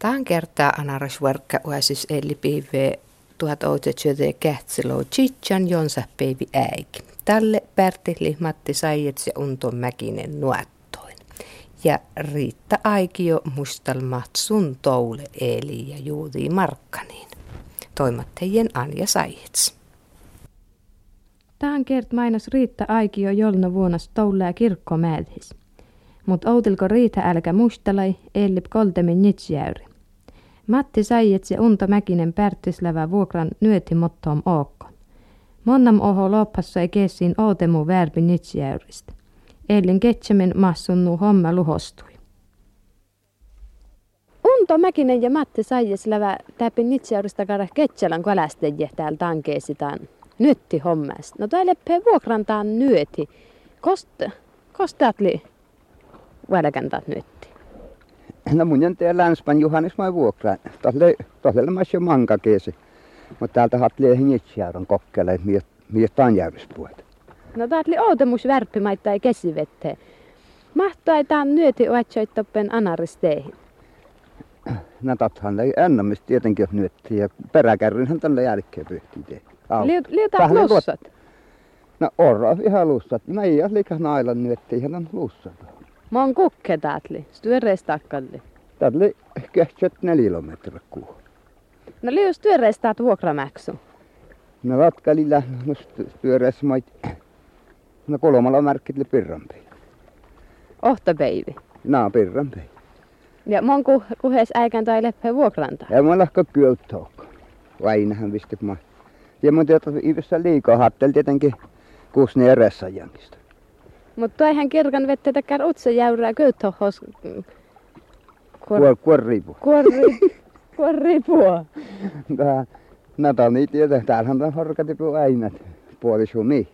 Tähän kertaa anaras verkka uasis eli piive tuhat outetsyötä kähtsiloo chichan jonsa peivi äik. Tälle Pertili Matti Saijets ja Unto Mäkinen nuettoin. Ja Riitta Aikio mustalmat sun toule eli ja Juudi Markkaniin. Toimattajien Anja Saijets. Tähän kert mainos Riitta Aikio jolna vuonas toule ja kirkko mädhis. Mut outilko Riita älkä mustalai, ellip koltemin nitsjäyri. Matti Saijets ja Unto Mäkinen pärtislävä vuokran nyöti mottoom ookko. Monnam oho loppassa ei kessiin ootemu värpi nitsjäyristä. Ellin ketsemen massunnu homma luhostui. Unto Mäkinen ja Matti Saijets lävä täpin nitsjäyristä kada ketselän kalastajia täällä tankeesitaan nytti hommasta. No täällä vuokrantaan nyöti. Kost, kostaatli välkäntaat nytti? No mun jäntää länspan Juhannes mai vuokraa. Tohle, tohle mä jo manka keesi. Mutta täältä hatlee hingitsjärän kokkele, mies, mies tanjärvispuolta. No taatli outemus värppimaita ei kesivette. Mahtaa ei taan nyöti oetsoittoppen anaristeihin. No tathan ei ennämistä tietenkin jos nyötti ja peräkärrynhän tällä jälkeen pyhtii tee. Liutaan lussat? No orra ihan lussat. Mä ei ole liikaa nailan nyötti ihan lussat. Mä oon kukke taatli, styöreis takkalli. Taatli kehtsät neljä kilometriä kuu. No lius styöreis taat vuokramäksy. No ratkalilla, no styöreis mait. No kolmalla märkitli pirrampi. Ohtapeivi. No pirrampi. Ja mon ku, kuhes äikän tai leppä vuokrantaa. Ja mä lahko kyöltoukko. Vainahan visti mä. Ja mun tietää, että liikaa hattel tietenkin kuusni erässä jankista. Mutta toihan kirkan vettä takar utsa jäyrää köyttohos. Kuor, kuorriipu. Kuorri, kuorriipua. Tää, näitä niin tietää, täällähän on horkatipu äinät. Puoli sumi.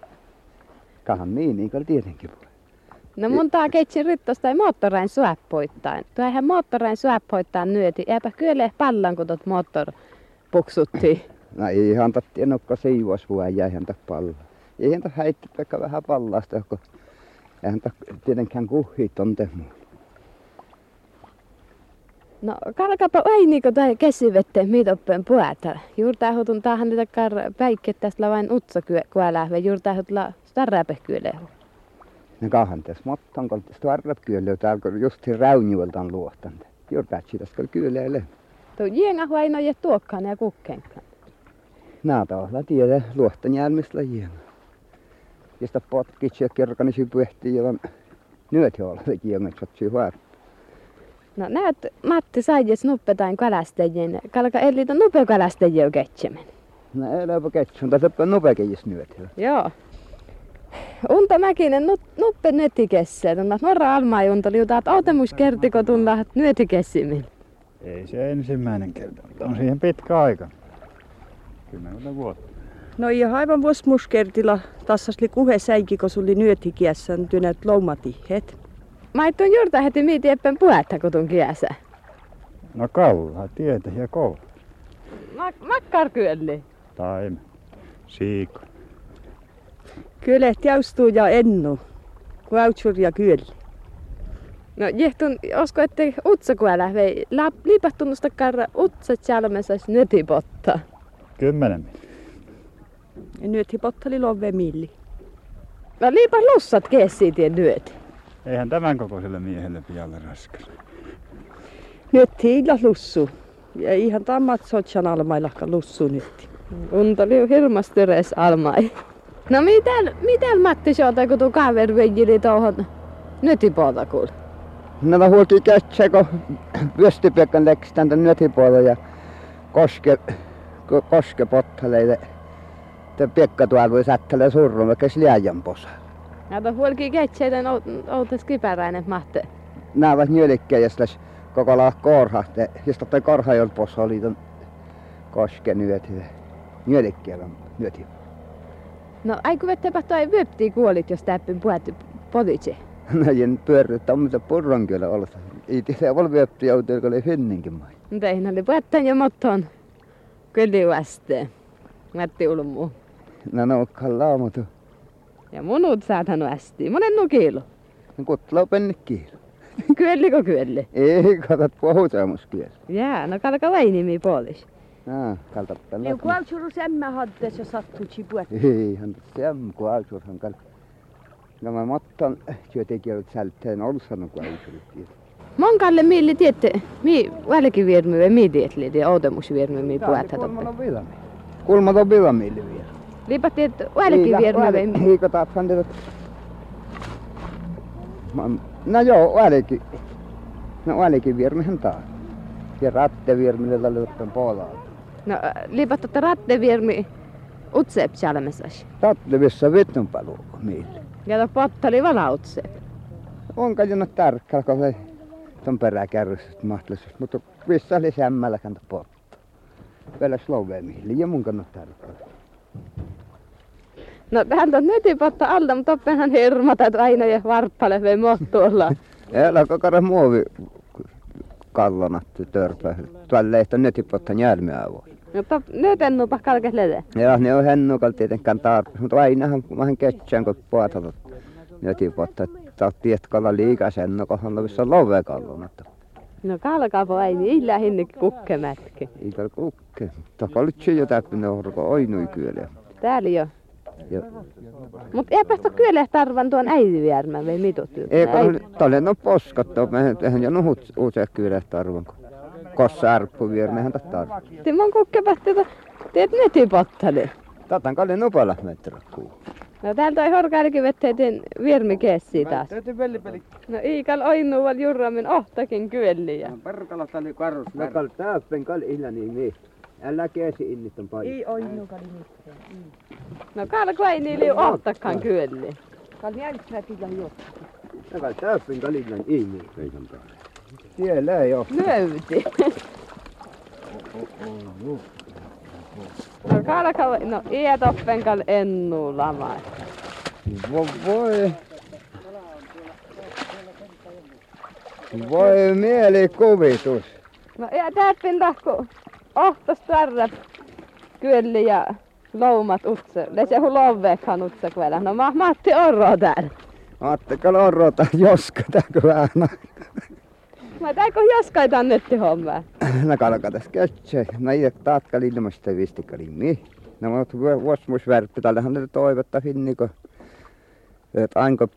Kahan niin, niin kuin tietenkin. No mun taa keitsin rittos tai moottorain suäppoittain. Tuohan moottorain suäppoittain nyöti. Eipä kyllä pallan, kun tot moottor puksutti. No ei ihan tattiin nokka jäi häntä pallo. Ei häntä häitti vaikka vähän pallasta, kun eihän tietenkään kuhit on tehnyt. No kalkapa ei niinku tai kesivette mitoppen puätä. Juurta hutun tähän niitä kar tästä vain utsa kuälä ja juurta hutla starrape kyöle. Ne kahan tässä mottan kun starrap kyöle täällä just raunjuolta on luohtan. Juurta sitä kyllä kyöleelle. Tuo jenga vaino ja tuokkaan ja kukkenkaan. Näitä on tiedä luohtan jälmistä jenga josta potkitsi ja kirkanisi pyhti ja nyt olla teki sotsi huar. No näet Matti Saijes nuppetain kalastajien, kalka eli ton nupe kalastajien ketsemen. No eläpä ketsun, tässä on nupekeis nyt. Joo. Unta Mäkinen nuppe nettikessä, tunna norra alma unta liuta, otemus kertiko tunna nyötikessimin. Ei se ensimmäinen kerta, mutta on siihen pitkä aika. Kymmentä vuotta. No ja aivan vuos muskertilla tassasli kuhe säiki, kun suli nyötikiässä tynät loumatihet. Mä et on juurta heti miiti eppen puhetta, kun tun kiäsä. No kalla, tietä ja kolla. Mak- makkar kyölli. Taim. Siiko. Kyllä jaustuu ja ennu. Kuautsur ja kyölli. No jehtun, osko ette utsakuälä vei liipahtunnusta karra utsat salmessas nytipotta. Kymmenen minuuttia. Ja nyt hipotteli love milli. No liipa lussat keessiitien nyt. Eihän tämän kokoiselle miehelle pialle raskas. Nyt hiilla lussu. Ja ihan tammat sotsan almailakka lussu nyt. Unta oli hirmastöres almai. No miten, miten Matti sieltä, kun tuu kavervejili tuohon nytipuolta kuule? No mä huoltiin kätsä, kun Vyöstipiekan läks tänne nytipuolta ja koske, koske pottaleille te Pekka tuolla voi sättelee surrun, vaikka liian posa. Näitä huolki ketseiden outas kipäräinen mahte. Nämä jos koko laah korhahte. Jos toi korha ei ollut posa, oli ton koske nyöti. Nyölikkejä on nyöti. No aiku vettepä toi vyöptii kuolit, jos täppin puhuttu poditse. No en pyörry tommoista purron kyllä olla. Ei tiedä, voi vyöptii joutua, kun oli hynninkin mai. Mutta ei oli puhuttan jo motton. Kyllä vasteen. Matti Ulmu. No no, kallaamotu. Ja munut saatan ästi. Monen nukilu. No kutlaa penne kiilo. kyölli kyölli. Ei, katsot puhutemuskiel. Jää, no kalka vai nimi puolis. Ah, kaltappa. Liu kualtsuru semmä haddes ja sattuci puet. Ei, hän sem kualsurhan kal. No mä mottan työntekijät sälteen olsanu kualsurit. Monkalle milli tiette, mi välkiviermi vai mi tietli, tie outemusviermi mi puetta toppe. Kulma on vilami. Kulma on vilami vielä. Lipa tiet välkiviermi vai mi. Eikö taat fandet? No joo, välikin. No välikin viermihän taas. Ja ratteviermille tälle ottaen puolaa. No lipa totta ratteviermi utseep chalmesas. Tattlevissa vitun paluu meille. Ja to pottali vala utseep. Onko jo tarkkaa, kun se ton peräkärrystä mahdollisuus. Mutta missä oli sämmällä kanta potta. Vielä slovemiille ja mun kannat tarkkaa. No tähän on netipotta alta, mutta oppenhan hirmatat aina ja varppale vei mottuolla. Älä kokara muovi kallonat törpä. Tuolla leihto netipotta njälmiä voi. No top nyt en nupa kalkes lede. Ja ne on hennukal tietenkään tarpeeksi, mutta ainahan vähän ketsään kun puotat netipotta. Taat tietkalla liikaa sen, no kohan lovissa love kallonat. No kalkaapo ei niin illa hinnik kukkemätki. Eikä kukke. Takolitsi jo täppinen orko oinui kyllä. Täällä jo. Ja Mut eipä sitä kyllä tarvan tuon äidiviermän vai mitut. Ei, kun tälle on poskattu, mehän tehän jo nuhut uusia kyllä tarvan. Kossa arppu viermehän tattaa. Te mon kukkepähti, teet netipottali. Tatan kalle nupala meträ kuu. No täältä ei horkailikin vetteetin viermi keessi taas. No iikal oinu val jurramin ohtakin kyölliä. Perkala tali karus. Mä kal täyppen kal illa niin mi. Älä keesi innit on paljon. Ei oinu kali No kalko ei niili ohtakaan kyölli. Kali jälksätillä jo. Mä kal täyppen kal illa niin mi. Veikan päälle. Siellä ei oo. Nöyti. No kalka, no iät oppenkal ennu lama. Voi voi. Voi mielikuvitus. No ja täppin tahku tarrat kyölli ja loumat utse. Lese hu lovekhan utse kvälä. No ma Matti Orro täällä. Aatteko lorrota joska täkö vähän. Mä täikö joskai tannetti hommaa. No kalkatas kätsä. No ei taatka ilmasta vistikali mi. No mutta vuosmus värppi tällähän ne toivottaa finniko. Että ainko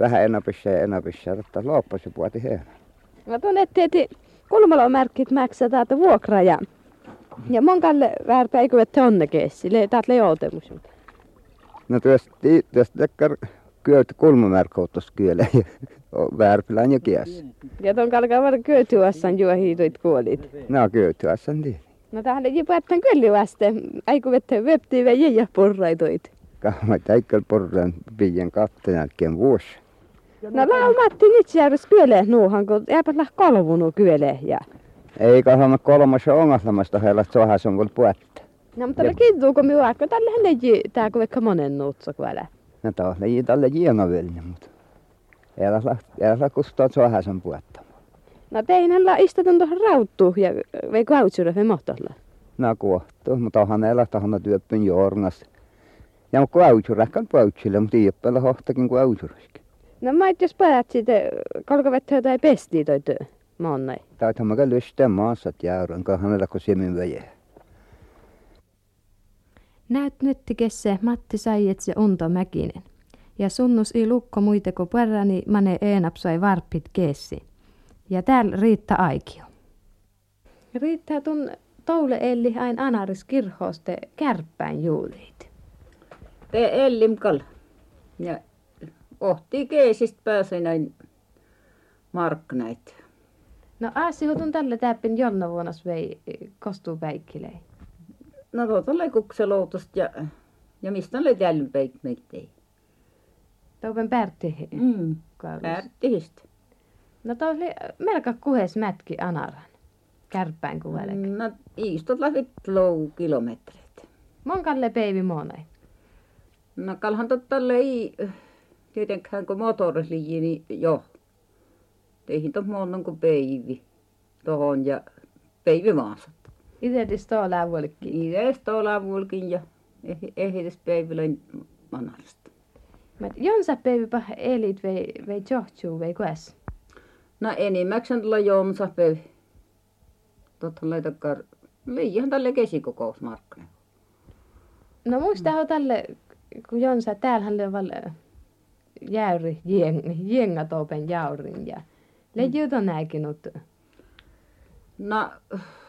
vähän enapissa ja enapissa, että loppuisi puoti heidän. Mä tunnet tieti kulmalomerkit maksaa täältä vuokraa ja ja monkalle värpä eikö että onne keessi. Le täältä joutemus. No tuosta, tuosta tekkar kyöt kulmamerkouttos kyllä. Värpilän ja kies. Ja ton kalkaa var kyötyässän juo hiitoit kuolit. No kyötyässä niin. No tähän ei päättän kyllä vaste. Eikö vettä veptii ja porraitoit. Kahma täikkal porran piian katteen jälkeen vuosi. No lau Matti nyt järjest kyöle nuuhan, kun jääpä läh kolvunu kyöle ja. Ei kahma kolmas ongaslamasta heillä sohas on kun puetta. No mutta me kiituu, kun minua aikko tällä hän ei tää kun vaikka monen nuutso kuole. No taas ei tälle jiena velni, mutta älä saa kustaa sohas on puetta. No teinen la istatun tuohon rauttuu ja vei kautsure vei mohtolla. No kohtu, mutta onhan älä tahana työppyn jornas. Ja kun aujuräkkän pautsille, mutta iäppällä hohtakin kuin aujuräskin. No mä et jos päät siitä, kolko vettä tai pestii toi työ. Monnai. Täythän mä lystää maassa jäyrän, kun hänellä kun siemen väjää. Näyt nyttikesse Matti Saijets ja Unto Mäkinen. Ja sunnus i lukko muite kuin perräni mane eenapsoi varppit keessi. Ja täällä Riitta Aikio. Riitta tun toule elli ain anaris kirhoste kärppäin juuliit. Te ellimkal. Ja ohti keesistä pääsi näin marknait. No aasi hutun tälle täppin jonna vuonas vei kostuu päikkilei. No tuota leikukseloutosta ja, ja mistä oli jäljyn päikkmeittei. Toupen pärtti Mm. Pärttihistä. No toi oli melko kuhes mätki anaran. Kärppäin kuvelek. Mm. No iistot lähti lou kilometreitä. Monkalle peivi monai. No kalhan totta ei tietenkään kun motorisi niin jo. Teihin tuon monnon kuin peivi tohon ja peivi maassa. Itse tistoo lävuolikki. Ides tuolla vulkin ja ehdes peivilöin manarista. Mä jonsa peivi pah elit vei, vei johtuu vei kues. No enimmäkseen tuolla Jonsa pöy. Totta laitakaan, liian tälle kesikokousmarkkina. No muistaako tälle, kun Jonsa, täällähän leval jäyri, jeng, jengatopen jaurin ja leijyt on näkinut. No,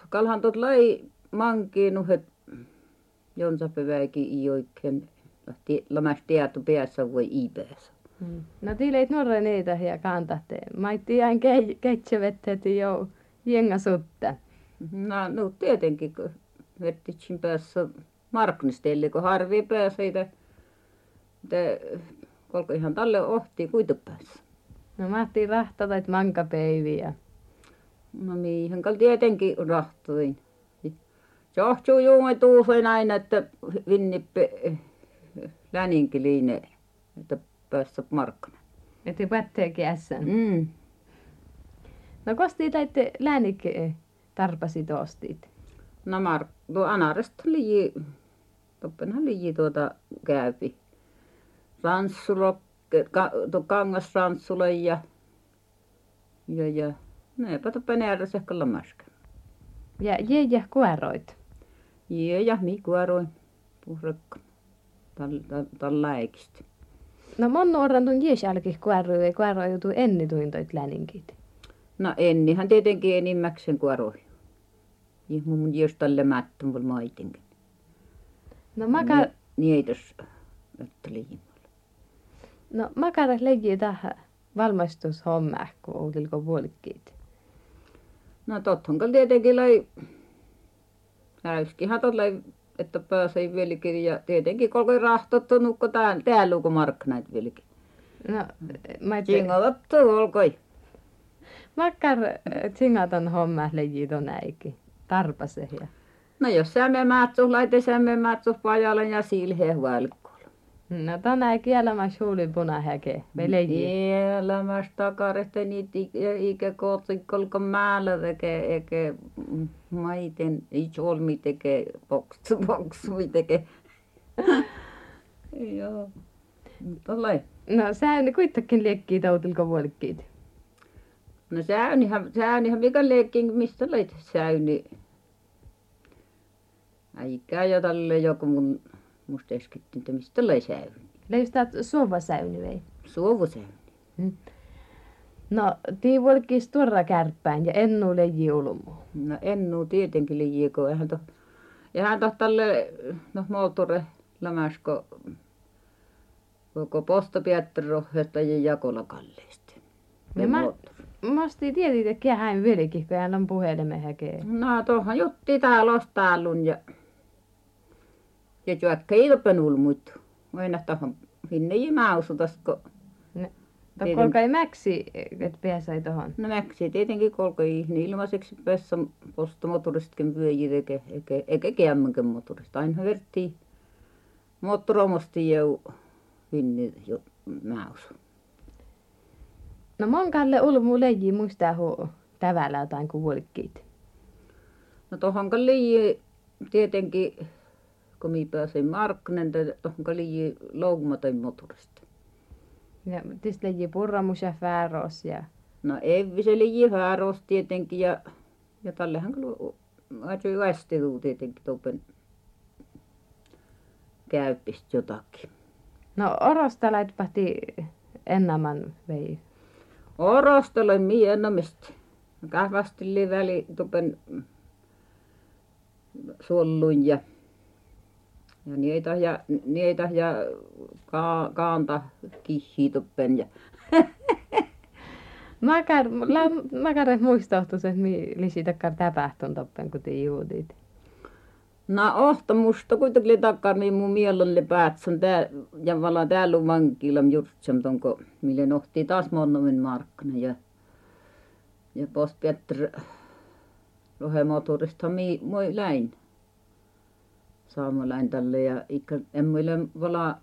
kalhan tot lai mankiinuhet Jonsa pöväikin i oikein lamas tieto päässä voi iipäässä. Mm. No tiileit nuorre niitä ja kantatte. Maitti ihan ketsevettet jo jenga sutta. No, no tietenkin, kun vertitsin päässä marknistelle, kun harvi päässä että kolko ihan talle ohti kuitupäässä. No mahti rahtavat mankapeiviä. No mihin kal tietenkin rahtoin. Se ohtuu juuri tuusen aina, että vinnippe läninkiliine, että päästä markkana. Että pättee kässän. Mm. No kosti taitte läänik tarpasi toostit? No mark, tuo anaresta liji, toppenhan liji tuota käypi. Ranssulo, ka, tuo kangasranssulo ja, ja, ja toppen ääräsehkä lamaska. Ja jeejä kuoroit. Jee ja mi kuoroin tal läikistä. No mon nuoran tuon jees alki kuoroi ja kuoroi joutuu enni tuin toit läninkit. No ennihän tietenkin enimmäkseen kuoroi. Ja mun jos tälle mättön vol maitinkin. No maka, Niitos, että liimalla. No makaras leiji tähän valmistushomma, kun outilko puolikkiit. No tothan kyllä tietenkin lai, äyskihän tolle, että pääsee vieläkin ja tietenkin kolko rahtottu nukko tää, tää luku markkinat vieläkin. No, mä Tsingotattu olkoi. Makkar tsingaton homma leiji ton äiki. Tarpase ja. No jos sämme mätsus, laite sämme mätsus pajalle ja silhe huolkkuun. No ton äiki elämä suuli punahäke. Me leiji. Elämästä takarehte niitä ikä kootsi kolko määllä tekee, eikä maiten itsolmi tekee, boksu, boksui tekee. Joo. Mutta lai. No säyni kuitenkin liekkii toutilko puolikkiit. No säynihän, säynihän mikä leikki, mistä lait säyni? Äikää jo tälle joku mun musta äsketti, että mistä lai säyni? Leistat suova säyni vei. Suovusäyni. No, tii vuolikkiis tuoda kärppäin ja ennu leiji ulmu. No ennuu tietenkin liikaa, eihän to, eihän to tälle, no moottori lämäskö koko postopiettärohjesta ja jakola kalleesti. Ja mä, masti tietit, että kähän vilki, kun hän on puhelimen häkee. No tuohon jutti täällä ostaalun ja ja juokka ilpen ulmuit. Aina tuohon sinne ei mausutas, kun Tokkolka ei mäksi, että pääsee tohon. no mäksi tietenkin kolko ihni ilmaiseksi päässä postomotoristkin pyöji eikä, eikä, eikä kämmänkin motorista. Aina verttiin moottoromasti jo vinni jo mausu. No monkalle ulmu leiji muistaa hu tävällä jotain kuin vuolikkiit. No tuohon liii tietenkin, kun minä pääsin markkinen, tuohon liii loukmaten motorista. Ja tietysti leiji purramus ja fääros ja... No Evvi se liii hääros tietenkin ja, ja tällehän kyllä ajoi västiluu tietenkin tuopen käyppistä jotakin. No orosta laitpahti ennaman vei. Orostelen minä ennamasti. Kahvasteli väli tupen suolluin ja ja niitä ja niitä ja ka, kaanta kihiä tuppen ja että mi lisi takkar täpähtön toppen, kun te juudit. No ohtamusta kuitenkin takkar niin mun mielelle päätsän tää ja vala täällä on vankila jurtsam tonko mille nohtii taas monnomen markkina ja ja post Petter lohemotorista mi moi läin saamalain tälle. Ja ikkä en muille vala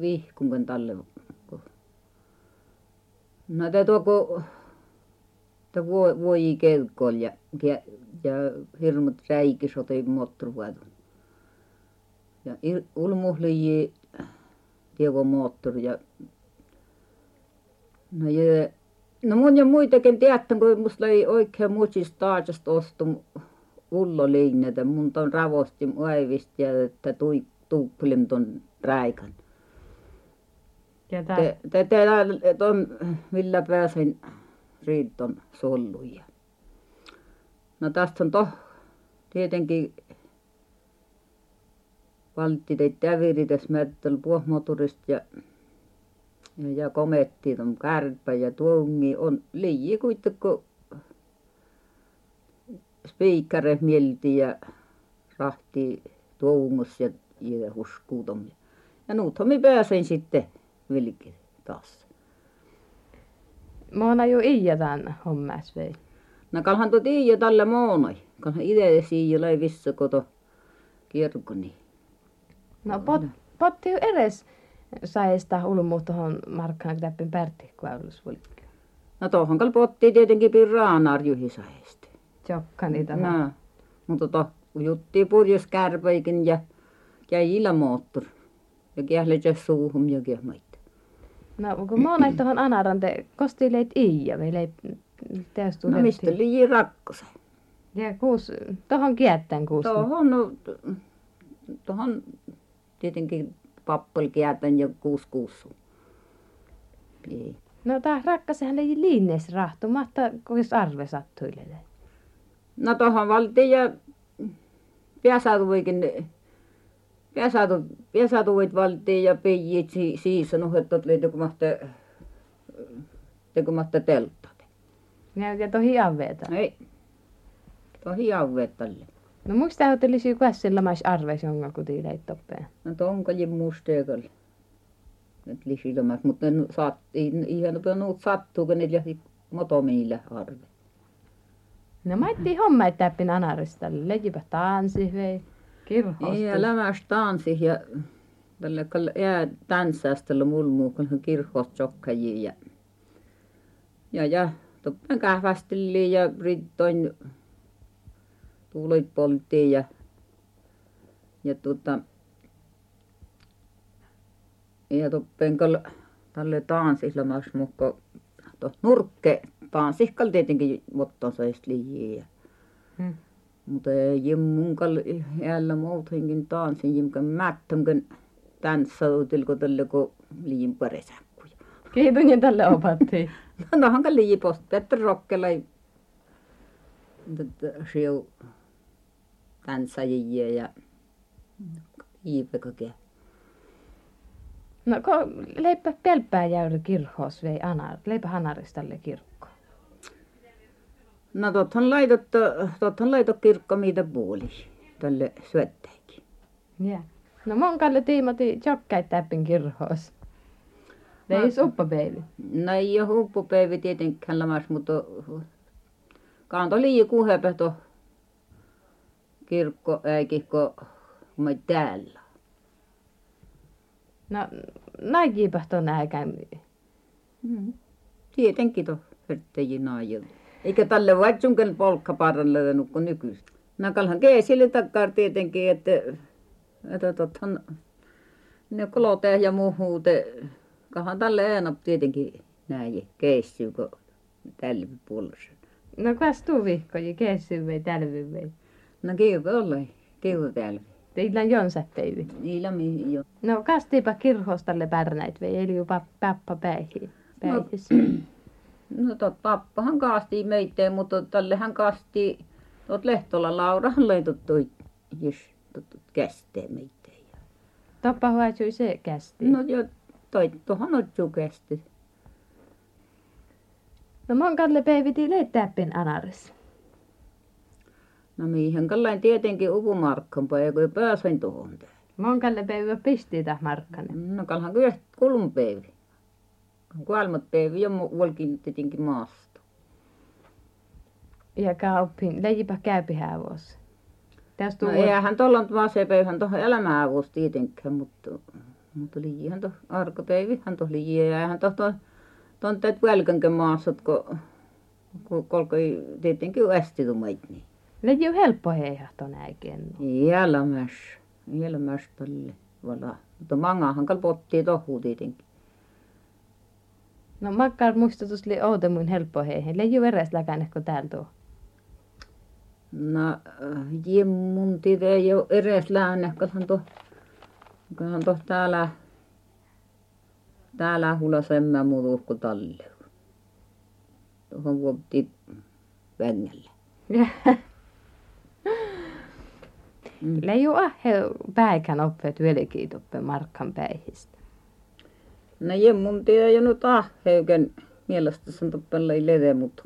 vihkunken tälle kun no tuoko että voi voi kelkkoon ja ja hirmut räikisoti moottorivuotun ja - ulmuhliin tieko moottori ja no No ja muitakin tiedätte, kun musta ei oikein muistista taajasta ostu ulloliineitä. Mun ton ravosti aivisti ja että tui tuuppelim ton räikän. Ton, millä pääsin riiton solluja. No tästä on toh tietenkin valtti teit täviritäs mättöl puohmoturista ja ja, ja kometti on kärpä ja tuongi on liian kuitenkin spiikkare mielti ja rahti tuongus ja, ja huskuutom. Ja nuuthan minä pääsen sitten vilki taas. Moona jo iiä tämän hommas vei. No kalhan tuo tiiä tällä moonoi. Kalhan itse siia lai vissa koto kirkoni. No pot, potti edes saista ulmu tuohon markkaan täppin pärti kuullusvulkki. No tohon kal potti tietenkin pirraanar juhisaesti. Jokka niitä. No, mutta to jutti purjus kärpäikin ja käjillä moottor. Ja kähletsä suuhum ja kähmait. No kun moona tuohon anaran te kosti leit iiä vai leit teostu No mistä liian rakkosen? Ja kuus, tuohon kiettään kuus. Tuohon, no, tuohon tietenkin pappel käätän ja kuusi kuusu. Ei. No tää rakkasehän ei liinnees rahtu, mahtaa kuis arve sattuille. No tuohon valtiin ja pääsatuikin, pääsatu, pääsatuit valtiin ja pijit si, siissä nuhettot oli tekumahta, tekumahta telttat. Ja, ja tohi aveeta. Ei, tohi jauveet tälle. No muista hotelisi käsillä mais arves jonga kuti leit toppeen. No tonkajin musteekal. Nyt lisilomas, mutta ne ihan sattuu, kun niillä motomiillä arve. No maitti homma, että täppin anarista. Leijipä tanssi vei. Kirhosta. Ja lämäs tanssi ja tällä kal jää tanssastella mulmuu, kun hän kirhosta sokkajia ja ja ja toppen kähvästeli ja rittoin tuulit polttiin ja ja tuota ja kal tälle tanssislamas mukko to nurkke tanssiskal tietenkin eest liian ja Hmm. mutta ei jimmun kal jäällä muut henkin tanssin jimkan mättönkin tanssautil kun tälle kun liian paresäkkuja. Kiitun tälle opatti. No nohan ka liian post Petter Rokkela siu tanssajia ja Iipekakin. No ko leipä pelppää jäyri kirhos vei anar, leipä hanaristalle kirkko. No tothan laitot, tothan laitot kirkko mitä puoli tälle syötteikin. Ja. No mon kalle tiimoti jokkäit täppin kirhos. Vei No. suppa baby. No ei ole huppupäivä tietenkään lamas, mutta kanto liian kuhepä to kirkko äikin, kun me täällä. No näkipä ton äikän. Mm. Tietenkin to hörttäjiin naajilta. Eikä tälle vaitsunken polkkaparralle nukko nykyistä. Nakalhan keesille takkaan tietenkin, että, että tothan ne kolote ja muuhute. Kahan tälle enää tietenkin näin keessyy, kun tällä puolessa. No kas tuu vihkoji, keessy vei, tälvy vei. No kiuko olla, kiuko täällä. Teillä on päivi. Niillä jo. No kastiipa kirhostalle pärnäit vei, eli jopa pappa päihin. No. No tot pappahan kaasti meitä, mutta tällehän kaasti tot Lehtola Laurahan leitottui jos tot kästee meitä. Toppa huatsui se kästi. No jo toi tuohon otsu kästi. No mon kalle päiviti leittäppin anaris. No mihin kalleen tietenkin upumarkkan päivä, kun pääsin tuohon. Mon kalle päivä pisti tah markkanen. No kalhan kyllä kulun päivä. Ja volkin tietenkin maasta. Ja käypi hävos. Tästä No eihän tuolla nyt vaan se päivähän tuohon elämäavuus tietenkään, mutta, mutta liian tuohon arkapäivihän tuohon liian ja eihän tuohon tuon teet välkänkö maassa, kun, kun kolkoi tietenkin ästi tuumait niin. on helppo heihahton äikeen. Jälmäs, jälmäs tälle vala. Mutta mangahan kalpottiin tohuu tietenkin. No makkar muistutus li outemuin helppo heihin. Leiju eres läkänekko täällä tuo. No, jimmun tiede ei ole läänne, kalhan tuo, kalhan tuo täällä, täällä hulla semmä muutu kuin talle. Tuohon vuotti vengelle. Mm. Leiju ahhe päikän oppeet velkiitoppe markkan päihistä. No jemmun tiedä jo nyt ahheuken mielestä sen toppella ei lede, mutta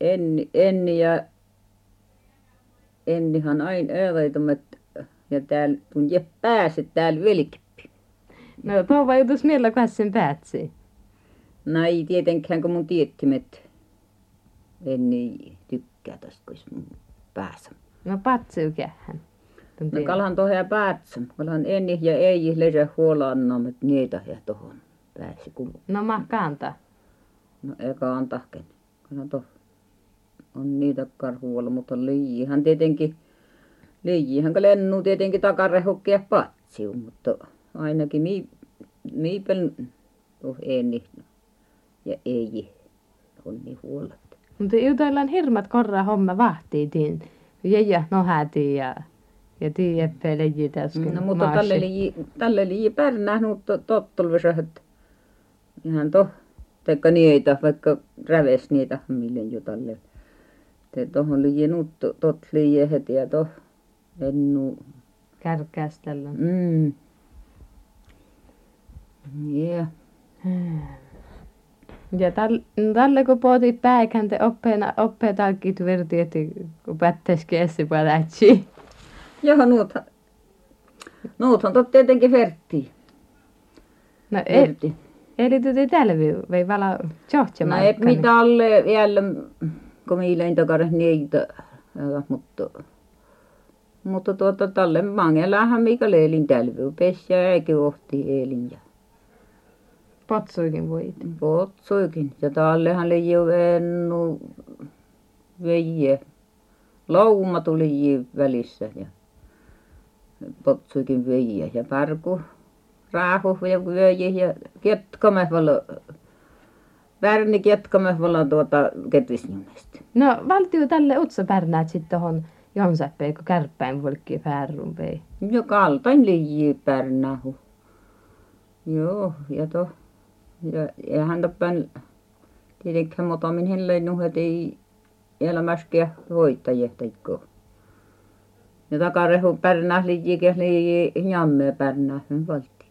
enni, enni ja ennihan aina ööveitumet ja täällä kun je pääset täällä velkippi. No tuo vaikutus millä sen päätsi. No ei tietenkään kun mun tiettimet enni tykkää tästä kun mun päässä. No patsiukähän. No kalhan tohja päätsä. Kalhan enni ja ei lesä huolannomet niitä ja tohon pääsi kun. No ma kanta. No eikä antahken. Kalhan toh on niitä karhuolla, mutta liihan tietenkin, liihan kun lennuu tietenkin takarehukkia patsiu, mutta ainakin mi, miipel tuo enni ja ei on niin huolet. Mutta jutellaan hirmat korra homma vahtiitiin. Jäjä nohätiin ja ja tiedä leji No mutta tälle liji, tälle liji pärnää mutta että ihan to, teikka niitä, vaikka räves niitä, mille jo tälle. Te tohon liji nuut tot liji heti ja toh ennu. Kärkäästellä. Mm. Yeah. Ja tälle kun puhuti päikänte oppeena oppeetalkit verti, että kun pättäisi käsi palatsi. Joo, nuuthan, nuuthan tot tietenkin verttiin. No ei, eli tuti tälvi, vei vala No ei mitä alle vielä, kun miilein takare niitä, mutta mutta tuota tälle mangelähän mikä leilin tälvi, pesä eikä ohti eilin ja Potsuikin voit. Potsuikin. Ja tallehan oli jo vennu veje. Lauma tuli välissä ja potsuikin veje ja parku raahu ja veje ja ketkamme valo Värni ketkamme valo tuota ketvisnimestä. No valtio tälle utsa pärnäät sitten tuohon Jonsappeen, kun kärppäin volkki päärun vei. Jo kaltain liiji pärnähu. Joo, ja to ja eihän tapan tietenkään mutta minä lennuhet ei elämässäkään hoitajia teikko. Ja takarehu pärnää liikiä lii jamme pärnää hyvin valtti.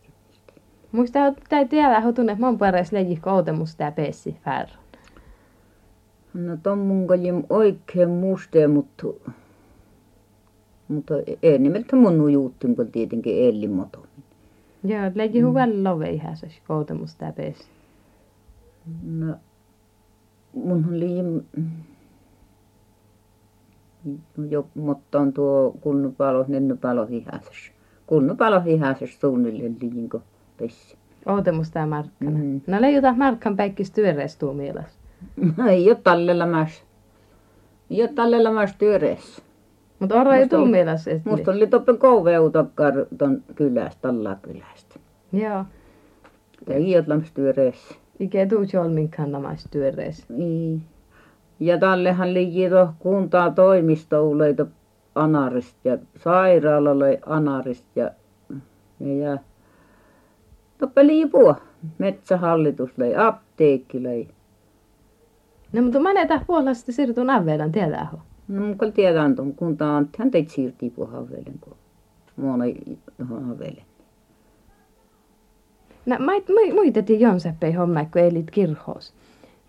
Muista että tiedä ho tunne mon paras leji koutemus tää pessi färran. No ton mun oikein mustea, mutta mutta ei nimeltä mun ujuuttin, kun tietenkin Elli moto. Joo, leikki mm. hyvän love ihan se koutemus tää pesi. No, munhan liian jo, mutta on tuo kunnupalo, nennupalo hihasessa. Kunnupalo hihasessa suunnilleen liinko pessi. Outemus tää markkana. Mm. No leijuta markkan päikkis työreis tuu mielessä. No ei ole tallella mäs. Ei ole tallella mäs työreis. Mutta ora ei tuu mielessä. Musta oli toppen kouveutakkaan ton kylästä, tallaa kylästä. Joo. Ja iotlamassa työreessä. Ikä tuu jolminkaan namais työreessä. Niin. Ja tallehan liikkii tuohon kuntaa toimistouleita Anarista ja sairaalalle Anarista ja, ja, ja toppe liipua. Metsähallitus lei, apteekki lei. No mutta manetaan puolesta siirtun avelan, tiedääkö? No mukaan tiedän tuon kunta on, hän teit siirtii puhavelen, kun muona johon havelen. No mait muitetin Jonseppei homma, kun elit kirhos.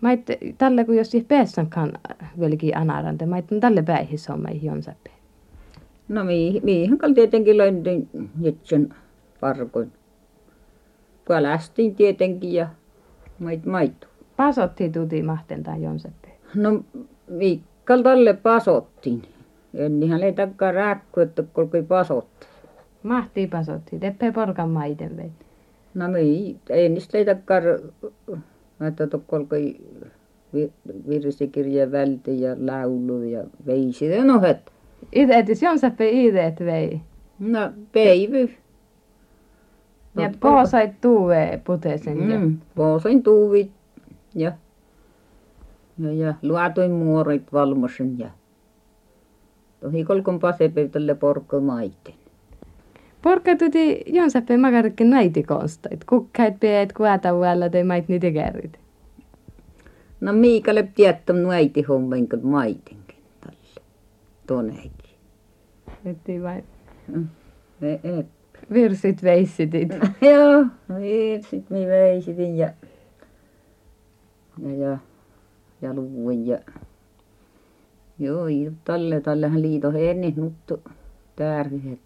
Mait tällä kun jos siis päässänkään velki anarante, mait tälle päihis homma Jonseppei. No mihin kal tietenkin löndin jetsen parkoin. Palästin tietenkin ja mait maitu. Pasottiin tuti mahten tai Jonseppei. No viikkal tälle pasottiin. Ennihän ei takkaa rääkky, että kolkoi pasotti. Mahtii pasotti, teppee porkan maiden vei. No ei, ei niistä ei takkaa, että kolkoi virsikirja välti ja laulu ja veisi ja nohet. Itse, että Jonseppei itse vei. No peivy. Ja poosait tuue puteesen ja Mm, poosain tuuvit ja, ja, ja luotoin muorit valmosen ja tohi kolkon pasepöytälle porkko maiten. Porkka tuti jonsappe makarikki naiti konstait. Kukkait peet kuätävällä te mait niitä kärrit. No Miikalle tiettäm äiti hommen kun maitenkin tälle. Toneekin. Että vain E, e. virsit veissitit. Joo, sit mi veisitin ja, ja, ja, ja luvuin ja Joo, tälle tällähän liito henni nuttu tärvihet.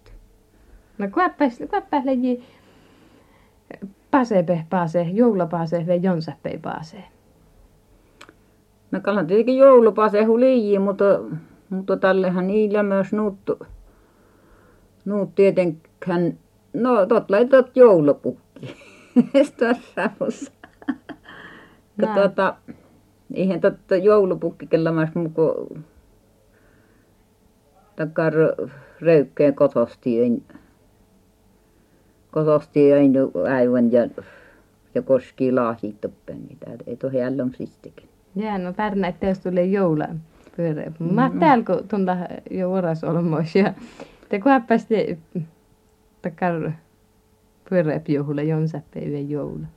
No kuäppäs, kuäppäs leji pasepe paase, joulapase ve jonsappe paase. No kallan tietenkin joulupase hulijii, mutta, mutta tällehän niillä myös nuttu. Nuut tietenkään, no tot laitat joulupukki. Tässä mussa. Tuota, eihän totta joulupukki kella myös muko takar röykkeen kotosti ein kotosti ein äivän ja ja koski laahittoppen niitä ei tohi ällön sistikin. Jää, no pärnäit teos tulee joula pyöreä. Mä täällä kun tunta jo oras olmois ja te kuäppäs te takar pyöreä juhla jonsappe ve joula.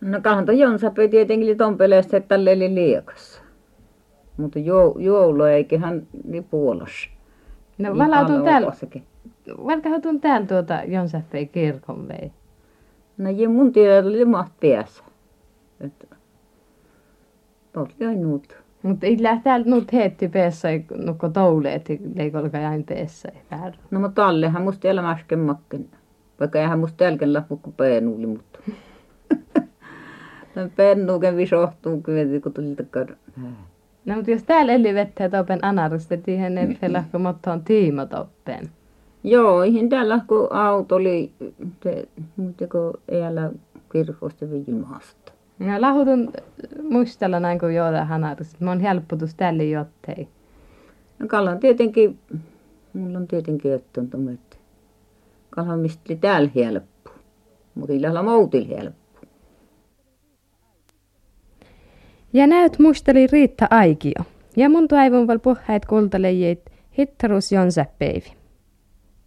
No kahta jonsappi tietenkin tompeleesta, että tälle oli liekassa. Mutta jou, joulu eiköhän niin puolossa. No valautun täällä. Valkautun täällä tuota jonsappe kirkon vei. No ja mun tiedä oli maht päässä. Että oli nuut. Mutta ei lähtee täältä nyt heetti peessä, nukko touleet, leikolka jäin peessä. Väärä. No mutta tallehan musta elämäsken makken. Vaikka eihän musta tälken lappu kuin peenuuli, mutta. Tämän pennuuken visohtuu kun tuli takar. No mutta jos täällä eli vettä topen anarista, siihen ne pelahko mottoon tiimotoppen. Joo, eihän täällä kun auto oli, kun ei älä kirkosta viimaasta. No lahutun muistella näin kuin joota hanarista. Mä on helppotus tälle jottei. No Kallan tietenkin, mulla on tietenkin öttön että Kallan mistä täällä helppo, mutta ilalla moutil helppo. Ja näyt muisteli Riitta Aikio. Ja mun toivon val puheet kultalejeit hittarus jonsäpäivi.